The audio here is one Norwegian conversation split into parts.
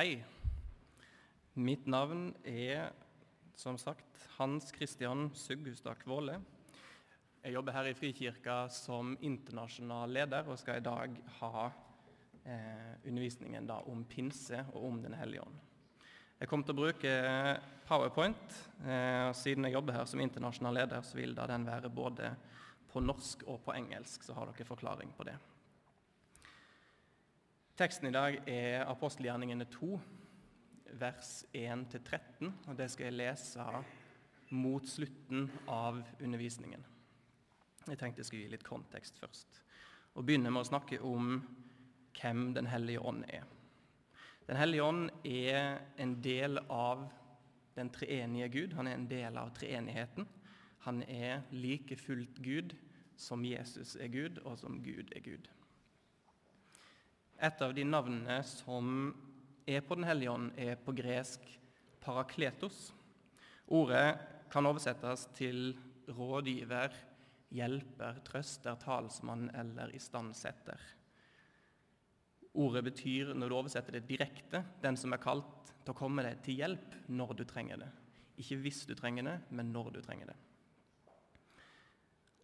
Hei. Mitt navn er som sagt Hans Christian Suggustad Kvåle. Jeg jobber her i Frikirka som internasjonal leder og skal i dag ha eh, undervisningen da, om pinse og om Den hellige ånd. Jeg kommer til å bruke Powerpoint. Eh, og siden jeg jobber her som internasjonal leder, så vil da den være både på norsk og på engelsk, så har dere forklaring på det. Teksten i dag er apostelgjerningene 2, vers 1-13. og Det skal jeg lese mot slutten av undervisningen. Jeg tenkte jeg skulle gi litt kontekst først. Og begynne med å snakke om hvem Den hellige ånd er. Den hellige ånd er en del av den treenige Gud. Han er en del av treenigheten. Han er like fullt Gud som Jesus er Gud, og som Gud er Gud. Et av de navnene som er på Den hellige ånd, er på gresk parakletos. Ordet kan oversettes til rådgiver, hjelper, trøster, talsmann eller istandsetter. Ordet betyr, når du oversetter det direkte, den som er kalt til å komme deg til hjelp når du trenger det. Ikke hvis du trenger det, men når du trenger det.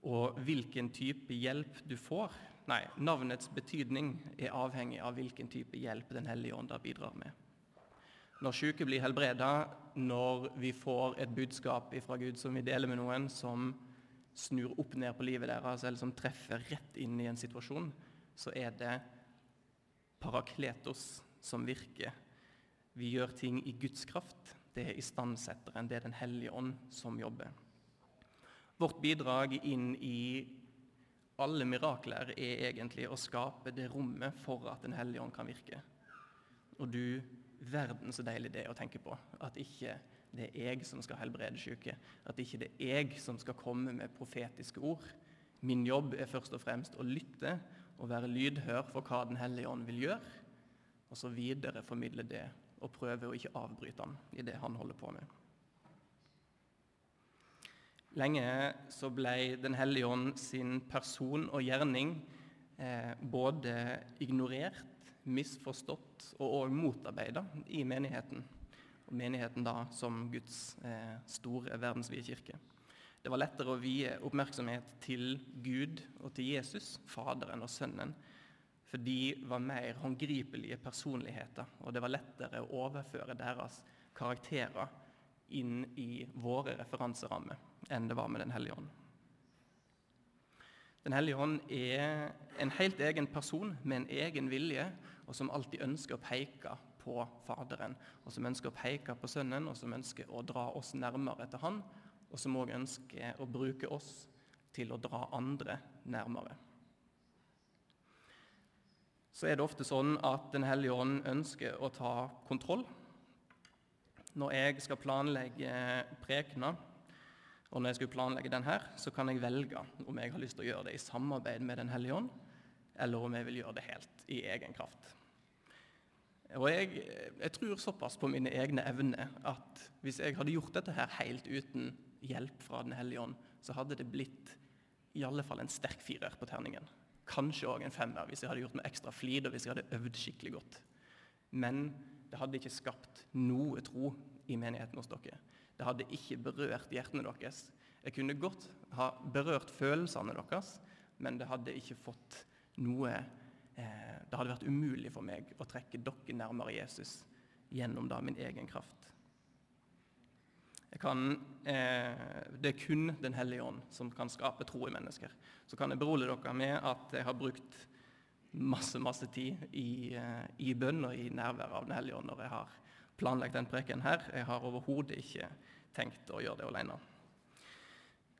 Og hvilken type hjelp du får Nei, navnets betydning er avhengig av hvilken type hjelp Den hellige ånd bidrar med. Når syke blir helbreda, når vi får et budskap fra Gud som vi deler med noen, som snur opp ned på livet deres, eller som treffer rett inn i en situasjon, så er det parakletos som virker. Vi gjør ting i Guds kraft. Det er istandsetteren, det er Den hellige ånd som jobber. Vårt bidrag inn i alle mirakler er egentlig å skape det rommet for at Den hellige ånd kan virke. Og du, verden så deilig det er å tenke på. At ikke det er jeg som skal helbrede syke. At ikke det er jeg som skal komme med profetiske ord. Min jobb er først og fremst å lytte og være lydhør for hva Den hellige ånd vil gjøre, og så videreformidle det og prøve å ikke avbryte han i det han holder på med. Lenge så ble Den hellige ånd sin person og gjerning eh, både ignorert, misforstått og òg motarbeida i menigheten. Og menigheten da som Guds eh, store verdensvide kirke. Det var lettere å vie oppmerksomhet til Gud og til Jesus, Faderen og Sønnen, for de var mer håndgripelige personligheter, og det var lettere å overføre deres karakterer inn i våre referanserammer enn det var med Den hellige ånd. Den hellige ånd er en helt egen person med en egen vilje, og som alltid ønsker å peke på Faderen, og som ønsker å peke på Sønnen, og som ønsker å dra oss nærmere til Han, og som òg ønsker å bruke oss til å dra andre nærmere. Så er det ofte sånn at Den hellige ånd ønsker å ta kontroll. Når jeg skal planlegge prekener, og når jeg skulle planlegge den her, så kan jeg velge om jeg har lyst til å gjøre det i samarbeid med Den hellige ånd, eller om jeg vil gjøre det helt i egen kraft. Og jeg, jeg tror såpass på mine egne evner at hvis jeg hadde gjort dette her helt uten hjelp fra Den hellige ånd, så hadde det blitt i alle fall en sterk firer på terningen. Kanskje òg en femmer hvis jeg hadde gjort meg ekstra flid og hvis jeg hadde øvd skikkelig godt. Men det hadde ikke skapt noe tro i menigheten hos dere. Det hadde ikke berørt hjertene deres. Jeg kunne godt ha berørt følelsene deres, men det hadde ikke fått noe eh, Det hadde vært umulig for meg å trekke dere nærmere Jesus gjennom da min egen kraft. Kan, eh, det er kun Den hellige ånd som kan skape tro i mennesker. Så kan jeg berolige dere med at jeg har brukt masse masse tid i, eh, i bønn og i nærvær av Den hellige ånd når jeg har planlagt den preken her. Jeg har overhodet ikke tenkt å gjøre det alene.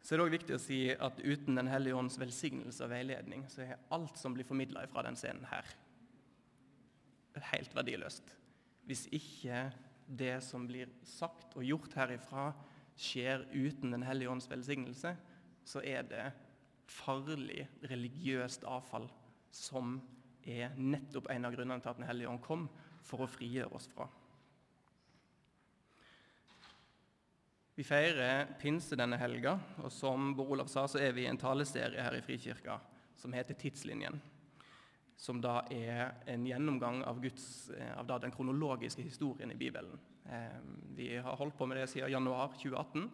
Så er det òg viktig å si at uten Den hellige ånds velsignelse og veiledning, så er alt som blir formidla fra den scenen her, helt verdiløst. Hvis ikke det som blir sagt og gjort herifra, skjer uten Den hellige ånds velsignelse, så er det farlig religiøst avfall som er nettopp en av grunnene til at Den hellige ånd kom, for å frigjøre oss fra. Vi feirer pinse denne helga, og som Bård Olav sa, så er vi i en taleserie her i Frikirka som heter Tidslinjen. som da er en gjennomgang av, Guds, eh, av den kronologiske historien i Bibelen. Eh, vi har holdt på med det siden januar 2018,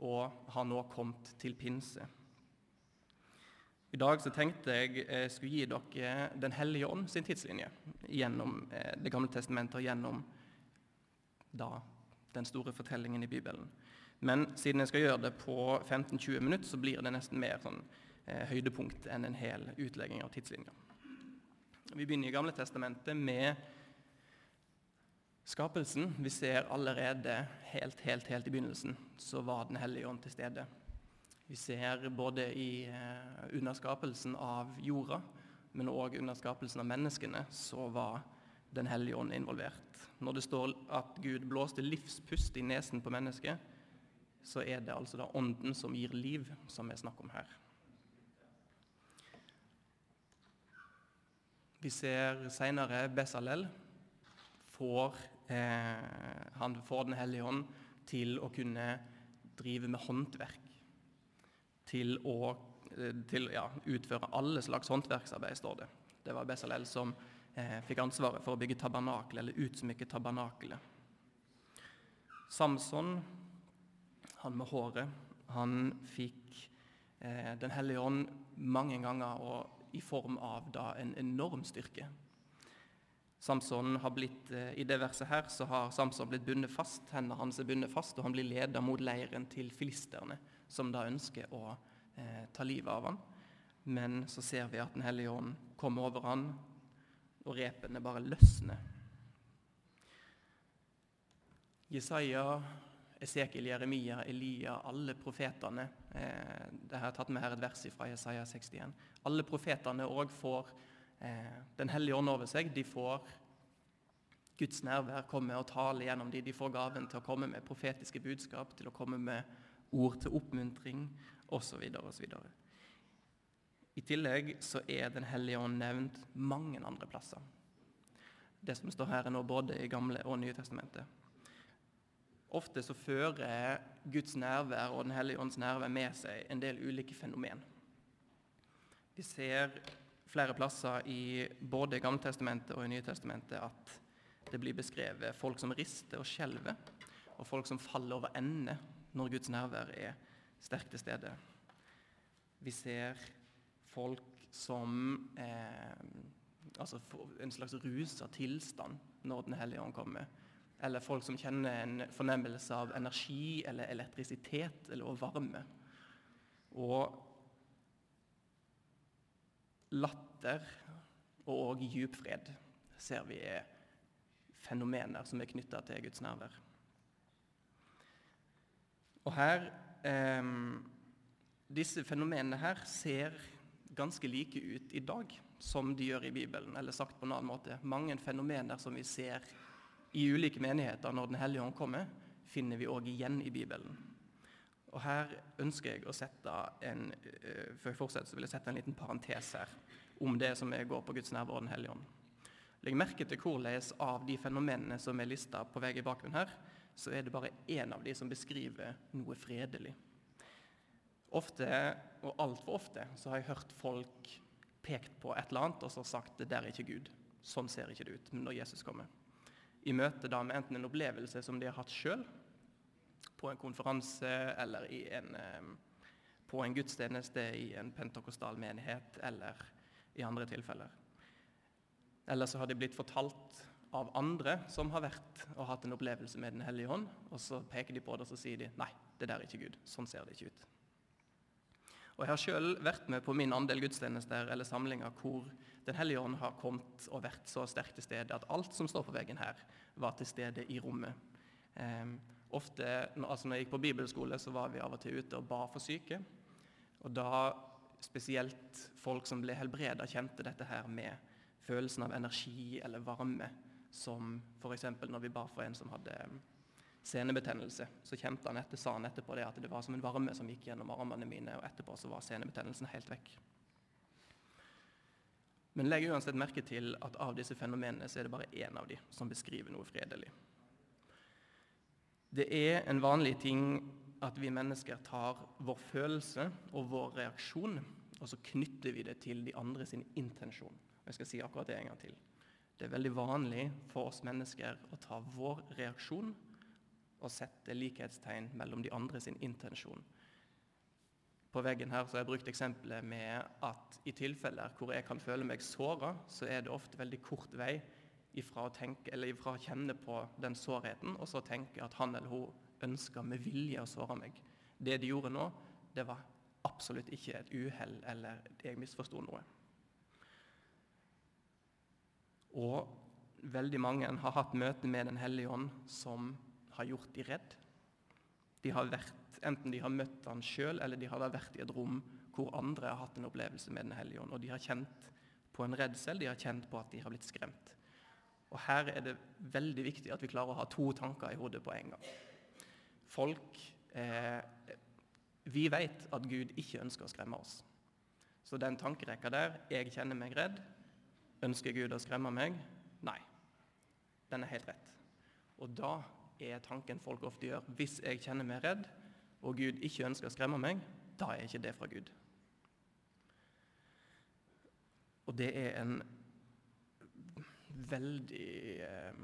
og har nå kommet til pinse. I dag så tenkte jeg jeg skulle gi dere Den hellige ånd sin tidslinje gjennom eh, Det gamle testamentet og gjennom da, den store fortellingen i Bibelen. Men siden jeg skal gjøre det på 15-20 minutter, så blir det nesten mer sånn, eh, høydepunkt enn en hel utlegging av tidslinja. Vi begynner i Gamle testamentet med skapelsen. Vi ser allerede helt, helt, helt i begynnelsen så var Den hellige ånd til stede. Vi ser både i, eh, under av jorda, men òg under skapelsen av menneskene, så var Den hellige ånd involvert. Når det står at Gud blåste livspust i nesen på mennesket, så er det altså da Ånden som gir liv, som er snakk om her. Vi ser seinere Besalel får, eh, han får Den hellige ånd til å kunne drive med håndverk. Til å eh, til, ja, utføre alle slags håndverksarbeid, står det. Det var Besalel som fikk ansvaret for å bygge tabernakel, eller utsmykke tabernakelet. Samson, han med håret, han fikk eh, Den hellige ånd mange ganger og i form av da, en enorm styrke. Samson har blitt, eh, I det verset her så har Samson blitt bundet fast, hendene hans er bundet fast, og han blir ledet mot leiren til filisterne, som da ønsker å eh, ta livet av han. Men så ser vi at Den hellige ånd kommer over han, og repene bare løsner. Jesaja, Esekiel, Jeremia, Elia, alle profetene eh, Det har jeg tatt med her et vers fra Jesaja 61. Alle profetene òg får eh, Den hellige ånd over seg. De får Guds nærvær komme og tale gjennom dem. De får gaven til å komme med profetiske budskap, til å komme med ord til oppmuntring osv. osv. I tillegg så er Den hellige ånd nevnt mange andre plasser. Det som står her, er nå både i Gamle og Nye testamentet. Ofte så fører Guds nærvær og Den hellige ånds nærvær med seg en del ulike fenomen. Vi ser flere plasser i både Gamletestamentet og i Nytestamentet at det blir beskrevet folk som rister og skjelver, og folk som faller over ende når Guds nærvær er sterkt til stede. Vi ser folk som eh, altså en slags rusa tilstand når Den hellige ånd kommer. Eller folk som kjenner en fornemmelse av energi eller elektrisitet eller varme. Og latter og djup fred ser vi er fenomener som er knytta til Guds nærvær. Og her eh, Disse fenomenene her ser ganske like ut i dag som de gjør i Bibelen. Eller sagt på en annen måte mange fenomener som vi ser i ulike menigheter når Den hellige ånd kommer, finner vi òg igjen i Bibelen. Og Her ønsker jeg å sette en uh, før jeg fortsetter, så vil jeg sette en liten parentes her om det som jeg går på Guds nærvær og Den hellige ånd. Legg merke til hvordan av de fenomenene som er lista på vei i bakgrunnen her, så er det bare én av de som beskriver noe fredelig. Ofte, og altfor ofte, så har jeg hørt folk pekt på et eller annet og så sagt det der er ikke Gud. Sånn ser ikke det ut når Jesus kommer. I møte da med enten en opplevelse som de har hatt sjøl, på en konferanse eller en, på en gudstjeneste i en pentakostal menighet eller i andre tilfeller. Eller så har de blitt fortalt av andre som har vært og hatt en opplevelse med Den hellige hånd, og så peker de på det og så sier de, nei, det der er ikke Gud. Sånn ser det ikke ut. Og Jeg har sjøl vært med på min andel gudstjenester eller samlinger hvor Den hellige ånd har kommet og vært så sterkt til stede at alt som står på veggen her, var til stede i rommet. Um, ofte, altså når jeg gikk på bibelskole, så var vi av og til ute og ba for syke. Og da spesielt folk som ble helbreda, kjente dette her med følelsen av energi eller varme. Som f.eks. når vi ba for en som hadde um, senebetennelse. Så kjente han etter, sa han etterpå det at det var som en varme som gikk gjennom armene mine, og etterpå så var senebetennelsen helt vekk. Men legg uansett merke til at av disse fenomenene så er det bare én av de som beskriver noe fredelig. Det er en vanlig ting at vi mennesker tar vår følelse og vår reaksjon og så knytter vi det til de andre sin intensjon. Jeg skal si akkurat det en gang til. Det er veldig vanlig for oss mennesker å ta vår reaksjon og sette likhetstegn mellom de andre sin intensjon. På veggen her så har jeg brukt eksempelet med at i tilfeller hvor jeg kan føle meg såra, så er det ofte veldig kort vei ifra å, tenke, ifra å kjenne på den sårheten og så tenke at han eller hun ønska med vilje å såre meg. Det de gjorde nå, det var absolutt ikke et uhell eller jeg misforsto noe. Og veldig mange har hatt møte med Den hellige ånd som har gjort de redd. De har vært, enten de har møtt han sjøl, eller de har vært i et rom hvor andre har hatt en opplevelse med Den hellige ånd. Og de har kjent på en redsel, de har kjent på at de har blitt skremt. Og Her er det veldig viktig at vi klarer å ha to tanker i hodet på en gang. Folk eh, Vi vet at Gud ikke ønsker å skremme oss. Så den tankerekka der 'jeg kjenner meg redd', ønsker Gud å skremme meg? Nei. Den er helt rett. Og da er tanken folk ofte gjør. Hvis jeg kjenner meg redd, og Gud ikke ønsker å skremme meg, da er ikke det fra Gud. Og det er en veldig eh,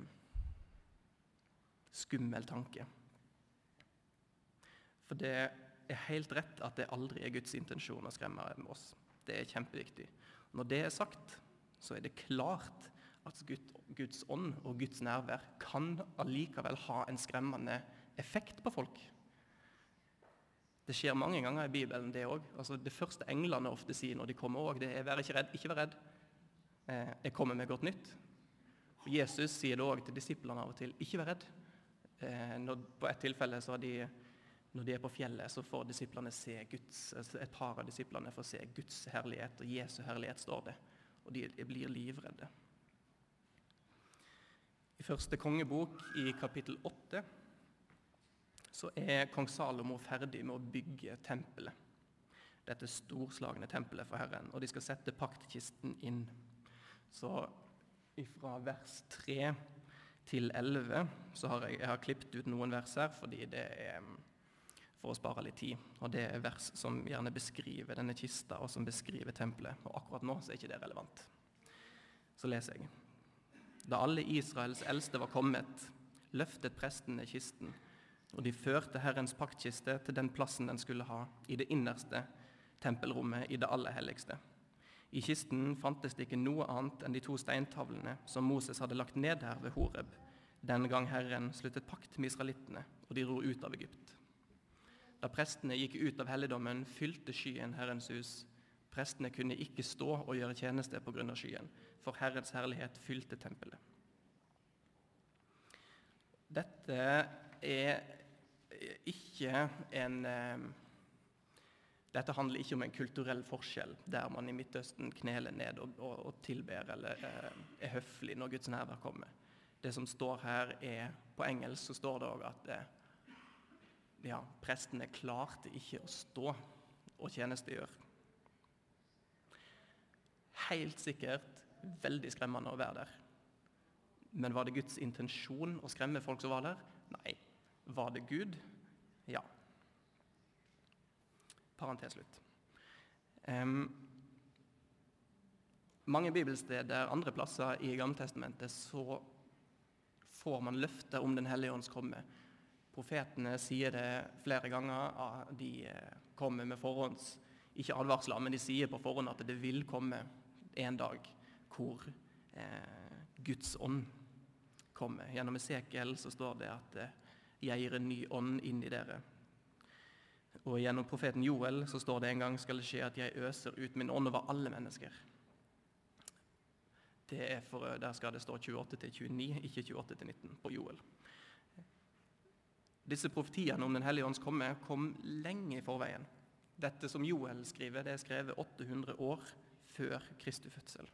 skummel tanke. For det er helt rett at det aldri er Guds intensjon å skremme oss. Det er kjempeviktig. Når det er sagt, så er det klart at Guds ånd og Guds nærvær kan allikevel ha en skremmende effekt på folk. Det skjer mange ganger i Bibelen, det òg. Altså, det første englene ofte sier når de kommer, også, det er 'vær ikke redd', ikke vær redd. Eh, 'Jeg kommer med godt nytt'. Og Jesus sier det òg til disiplene av og til 'ikke vær redd'. Eh, når, på et tilfelle så de, når de er på fjellet, så får disiplene se Guds, et par av disiplene får se Guds herlighet, og Jesu herlighet står det. Og de blir livredde. I første kongebok, i kapittel åtte, så er kong Salomo ferdig med å bygge tempelet. Dette storslagne tempelet for Herren. Og de skal sette paktkisten inn. Så fra vers 3 til 11 så har jeg, jeg har klippet ut noen vers her fordi det er for å spare litt tid. Og det er vers som gjerne beskriver denne kista, og som beskriver tempelet. Og akkurat nå så er ikke det relevant. Så leser jeg. Da alle Israels eldste var kommet, løftet prestene kisten, og de førte Herrens paktkiste til den plassen den skulle ha, i det innerste tempelrommet i det aller helligste. I kisten fantes det ikke noe annet enn de to steintavlene som Moses hadde lagt ned her ved Horeb, den gang Herren sluttet pakt med israelittene, og de ror ut av Egypt. Da prestene gikk ut av helligdommen, fylte skyen Herrens hus. Prestene kunne ikke stå og gjøre tjeneste av skyen, for Herrens herlighet fylte tempelet. Dette er ikke en eh, Dette handler ikke om en kulturell forskjell der man i Midtøsten kneler ned og, og, og tilber eller eh, er høflig når Guds nærvær kommer. Det som står her, er På engelsk så står det òg at eh, ja, prestene klarte ikke å stå og tjenestegjøre. Helt sikkert veldig skremmende å være der. Men var det Guds intensjon å skremme folk som var der? Nei. Var det Gud? Ja. Parentes slutt. Um, mange bibelsteder andre plasser i Gammeltestamentet så får man løfter om Den hellige ånds komme. Profetene sier det flere ganger. De eh, kommer med forhånds ikke advarsler, men de sier på forhånd at det vil komme en dag hvor eh, Guds ånd kommer. Gjennom Esekiel så står det at eh, 'jeg gir en ny ånd inn i dere'. Og gjennom profeten Joel så står det en gang skal det skje at 'jeg øser ut min ånd over alle mennesker'. Det er for, Der skal det stå 28-29, ikke 28-19 på Joel. Disse profetiene om Den hellige ånds komme kom lenge i forveien. Dette som Joel skriver, det er skrevet 800 år før Kristi fødsel.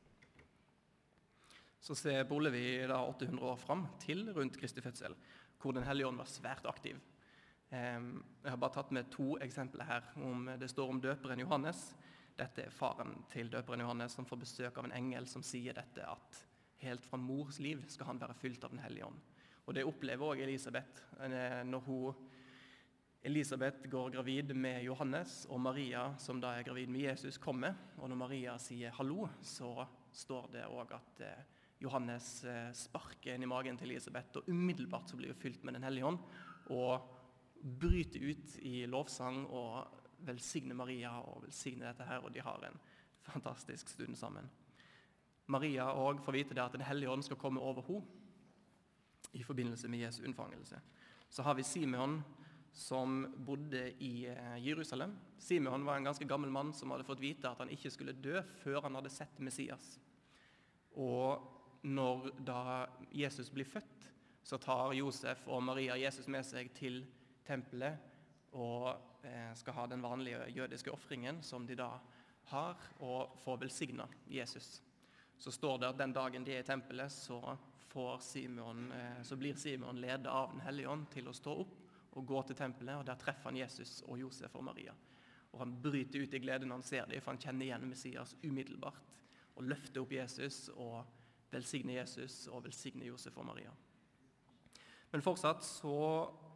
Så spoler vi da 800 år fram til rundt Kristi fødsel, hvor Den hellige ånd var svært aktiv. Jeg har bare tatt med to eksempler her. Om det står om døperen Johannes. Dette er faren til døperen Johannes som får besøk av en engel som sier dette at helt fra mors liv skal han være fylt av Den hellige ånd. Og Det opplever også Elisabeth når hun Elisabeth går gravid med Johannes, og Maria, som da er gravid med Jesus, kommer. Og når Maria sier 'hallo', så står det òg at eh, Johannes eh, sparker inn i magen til Elisabeth, og umiddelbart så blir hun fylt med Den hellige ånd og bryter ut i lovsang og velsigner Maria og velsigner dette her, og de har en fantastisk stund sammen. Maria òg får vite det at Den hellige ånd skal komme over henne i forbindelse med Jesu unnfangelse. Så har vi Simeon som bodde i eh, Jerusalem. Simeon var en ganske gammel mann som hadde fått vite at han ikke skulle dø før han hadde sett Messias. Og når da Jesus blir født, så tar Josef og Maria Jesus med seg til tempelet og eh, skal ha den vanlige jødiske ofringen som de da har, og får velsigna Jesus. Så står det at den dagen de er i tempelet, så, Simon, eh, så blir Simon ledet av Den hellige ånd til å stå opp og går til tempelet, og der treffer han Jesus og Josef og Maria. Og Han bryter ut i glede når han ser dem, for han kjenner igjen Messias umiddelbart. Og løfter opp Jesus og velsigner Jesus og velsigner Josef og Maria. Men fortsatt så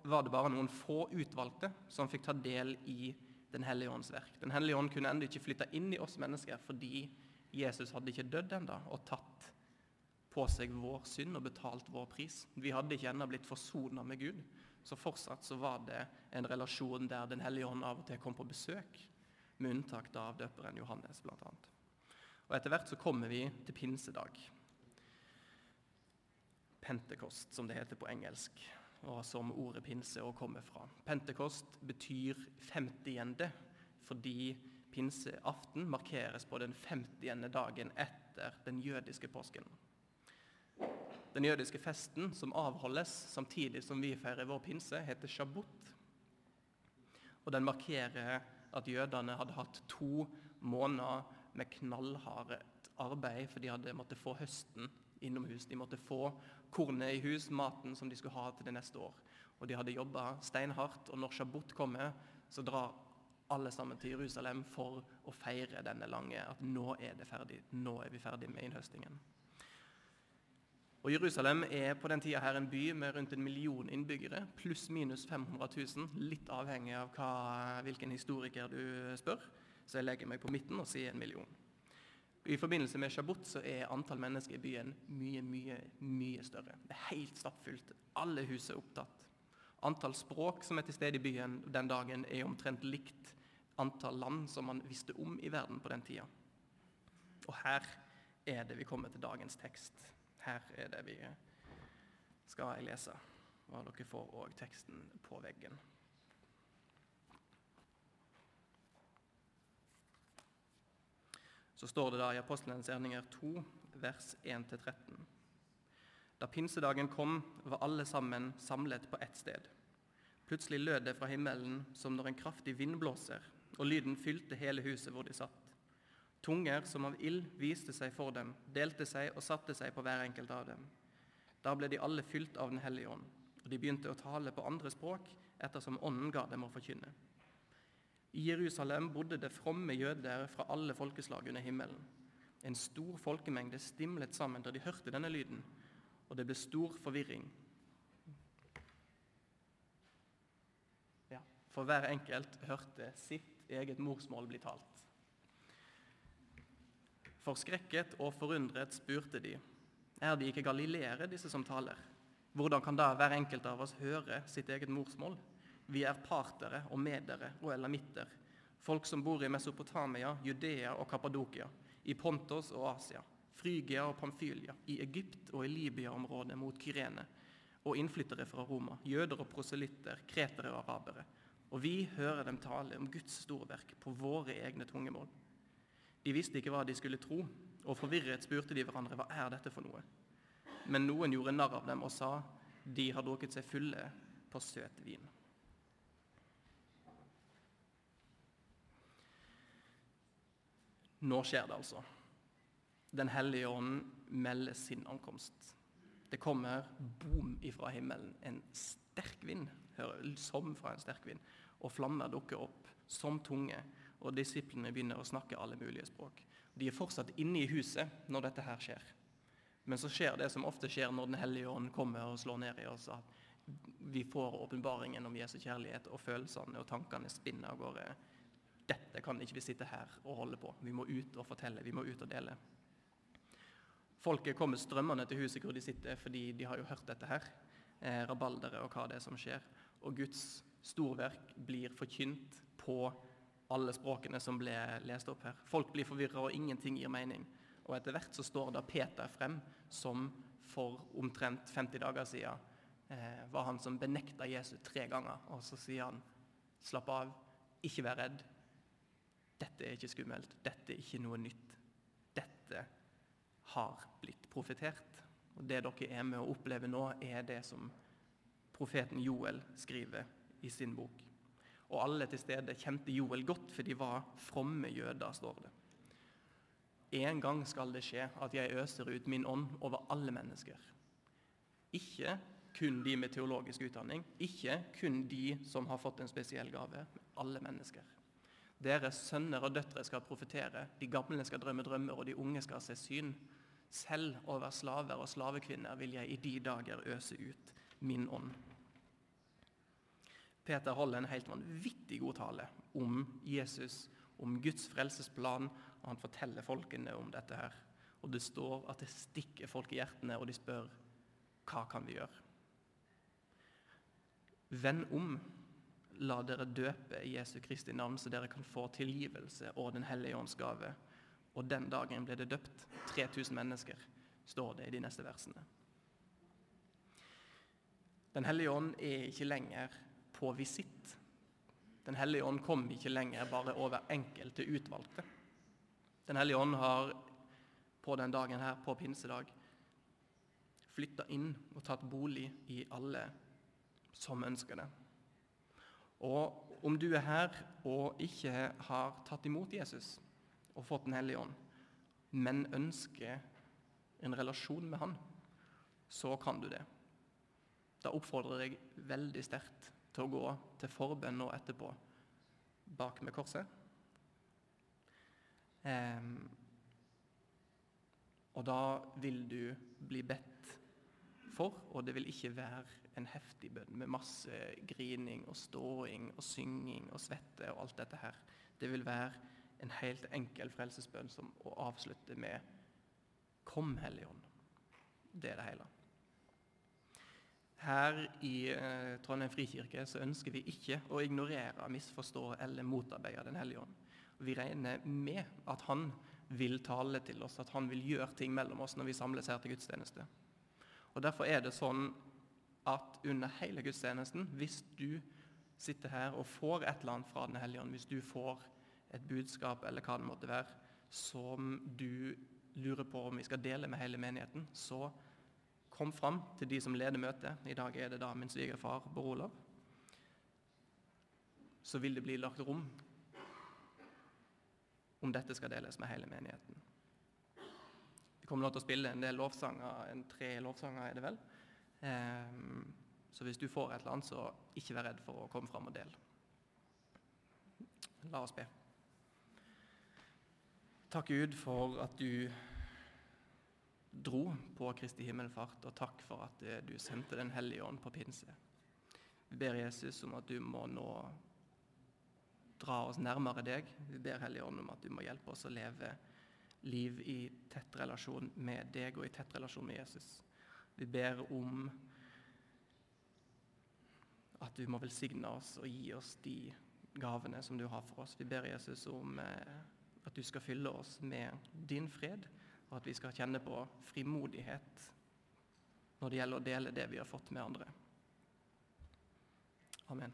var det bare noen få utvalgte som fikk ta del i Den hellige ånds verk. Den hellige ånd kunne ennå ikke flytte inn i oss mennesker fordi Jesus hadde ikke dødd ennå og tatt på seg vår synd og betalt vår pris. Vi hadde ikke ennå blitt forsona med Gud. Så fortsatt så var det en relasjon der Den hellige ånd av og til kom på besøk, med unntak av døperen Johannes bl.a. Og Etter hvert så kommer vi til pinsedag. Pentekost, som det heter på engelsk, og som ordet pinse òg kommer fra. Pentekost betyr femtiende, fordi pinseaften markeres på den femtiende dagen etter den jødiske påsken. Den jødiske festen som avholdes samtidig som vi feirer vår pinse, heter shabbat. Og Den markerer at jødene hadde hatt to måneder med knallhardt arbeid, for de hadde måttet få høsten innomhus. De måtte få kornet i hus, maten som de skulle ha til det neste år. Og De hadde jobba steinhardt, og når shabbat kommer, så drar alle sammen til Jerusalem for å feire denne lange at nå er det ferdig. Nå er vi ferdig med innhøstingen. Og Jerusalem er på den tida her en by med rundt en million innbyggere, pluss-minus 500 000, litt avhengig av hva, hvilken historiker du spør. Så jeg legger meg på midten og sier en million. I forbindelse med Shabbut så er antall mennesker i byen mye, mye, mye større. Det er helt stappfullt. Alle hus er opptatt. Antall språk som er til stede i byen den dagen, er omtrent likt antall land som man visste om i verden på den tida. Og her er det vi kommer til dagens tekst. Her er det vi skal lese, og dere får òg teksten på veggen. Så står det da i Apostelens gjerninger 2, vers 1-13. Da pinsedagen kom, var alle sammen samlet på ett sted. Plutselig lød det fra himmelen som når en kraftig vind blåser, og lyden fylte hele huset hvor de satt. Tunger som av ild viste seg for dem, delte seg og satte seg på hver enkelt av dem. Da ble de alle fylt av Den hellige ånd, og de begynte å tale på andre språk ettersom Ånden ga dem å forkynne. I Jerusalem bodde det fromme jøder fra alle folkeslag under himmelen. En stor folkemengde stimlet sammen da de hørte denne lyden, og det ble stor forvirring. Ja, for hver enkelt hørte sitt eget morsmål bli talt. Forskrekket og forundret spurte de, er de ikke galileere, disse som taler? Hvordan kan da hver enkelt av oss høre sitt eget morsmål? Vi er partere og medere og elamitter, folk som bor i Mesopotamia, Judea og Kappadokia, i Pontos og Asia, Frygia og Pamfylia, i Egypt og i Libya-området mot Kyrene, og innflyttere fra Roma, jøder og proselytter, kretere og arabere. Og vi hører dem tale om Guds storverk på våre egne tungemål. De visste ikke hva de skulle tro, og forvirret spurte de hverandre hva er dette for noe. Men noen gjorde narr av dem og sa de har drukket seg fulle på søt vin. Nå skjer det altså. Den hellige ånd melder sin ankomst. Det kommer bom ifra himmelen, en sterk vind, som fra en sterk vind, og flammer dukker opp som tunge og disiplene begynner å snakke alle mulige språk. De er fortsatt inne i huset når dette her skjer. Men så skjer det som ofte skjer når Den hellige ånd kommer og slår ned i oss, at vi får åpenbaringen om Jesu kjærlighet, og følelsene og tankene spinner av gårde. Dette kan ikke vi sitte her og holde på. Vi må ut og fortelle, vi må ut og dele. Folket kommer strømmende til huset hvor de sitter, fordi de har jo hørt dette her. Eh, rabalderet og hva det er som skjer. Og Guds storverk blir forkynt på alle språkene som ble lest opp her. Folk blir forvirra, og ingenting gir mening. Og etter hvert så står da Peter frem, som for omtrent 50 dager siden eh, var han som benekta Jesus tre ganger. Og så sier han, slapp av, ikke vær redd. Dette er ikke skummelt. Dette er ikke noe nytt. Dette har blitt profetert. Og Det dere er med å oppleve nå, er det som profeten Joel skriver i sin bok. Og alle til stede kjente Joel godt, for de var fromme jøder, står det. En gang skal det skje at jeg øser ut min ånd over alle mennesker. Ikke kun de med teologisk utdanning, ikke kun de som har fått en spesiell gave. Alle mennesker. Deres sønner og døtre skal profetere, de gamle skal drømme drømmer, og de unge skal se syn. Selv over slaver og slavekvinner vil jeg i de dager øse ut min ånd. Peter holder en helt vanvittig god tale om Jesus, om Guds frelsesplan, og han forteller folkene om dette her. Og det står at det stikker folk i hjertene, og de spør hva kan vi gjøre? Vend om. La dere døpe i Jesu Kristi navn, så dere kan få tilgivelse og Den hellige ånds gave. Og den dagen ble det døpt 3000 mennesker, står det i de neste versene. Den hellige ånd er ikke lenger på visitt. Den hellige ånd kom ikke lenger bare over enkelte utvalgte. Den hellige ånd har på den dagen her, på pinsedag, flytta inn og tatt bolig i alle som ønsker det. Og om du er her og ikke har tatt imot Jesus og fått Den hellige ånd, men ønsker en relasjon med Han, så kan du det. Da oppfordrer jeg veldig sterkt til å gå til forbønn nå etterpå bak med korset. Um, og da vil du bli bedt for, og det vil ikke være en heftig bønn med masse grining og ståing og synging og svette og alt dette her. Det vil være en helt enkel frelsesbønn som å avslutte med 'Kom, Hellige Ånd'. Det er det hele. Her i eh, Trondheim frikirke så ønsker vi ikke å ignorere, misforstå eller motarbeide Den hellige ånd. Vi regner med at Han vil tale til oss, at Han vil gjøre ting mellom oss når vi samles her til gudstjeneste. Og Derfor er det sånn at under hele gudstjenesten, hvis du sitter her og får et eller annet fra Den hellige ånd, hvis du får et budskap eller hva det måtte være, som du lurer på om vi skal dele med hele menigheten, så kom fram til de som leder møtet. I dag er det da min svigerfar Bård Olav. Så vil det bli lagt rom om dette skal deles med hele menigheten. Vi kommer nå til å spille en del lovsanger, en tre lovsanger er det vel. Ehm, så hvis du får et eller annet, så ikke vær redd for å komme fram og dele. La oss be. Takk Gud for at du dro på Kristi himmelfart, og takk for at eh, du sendte Den hellige ånd på pinse. Vi ber Jesus om at du må nå dra oss nærmere deg. Vi ber Hellige Ånd om at du må hjelpe oss å leve liv i tett relasjon med deg og i tett relasjon med Jesus. Vi ber om at du må velsigne oss og gi oss de gavene som du har for oss. Vi ber Jesus om eh, at du skal fylle oss med din fred, og at vi skal kjenne på frimodighet når det gjelder å dele det vi har fått med andre. Amen.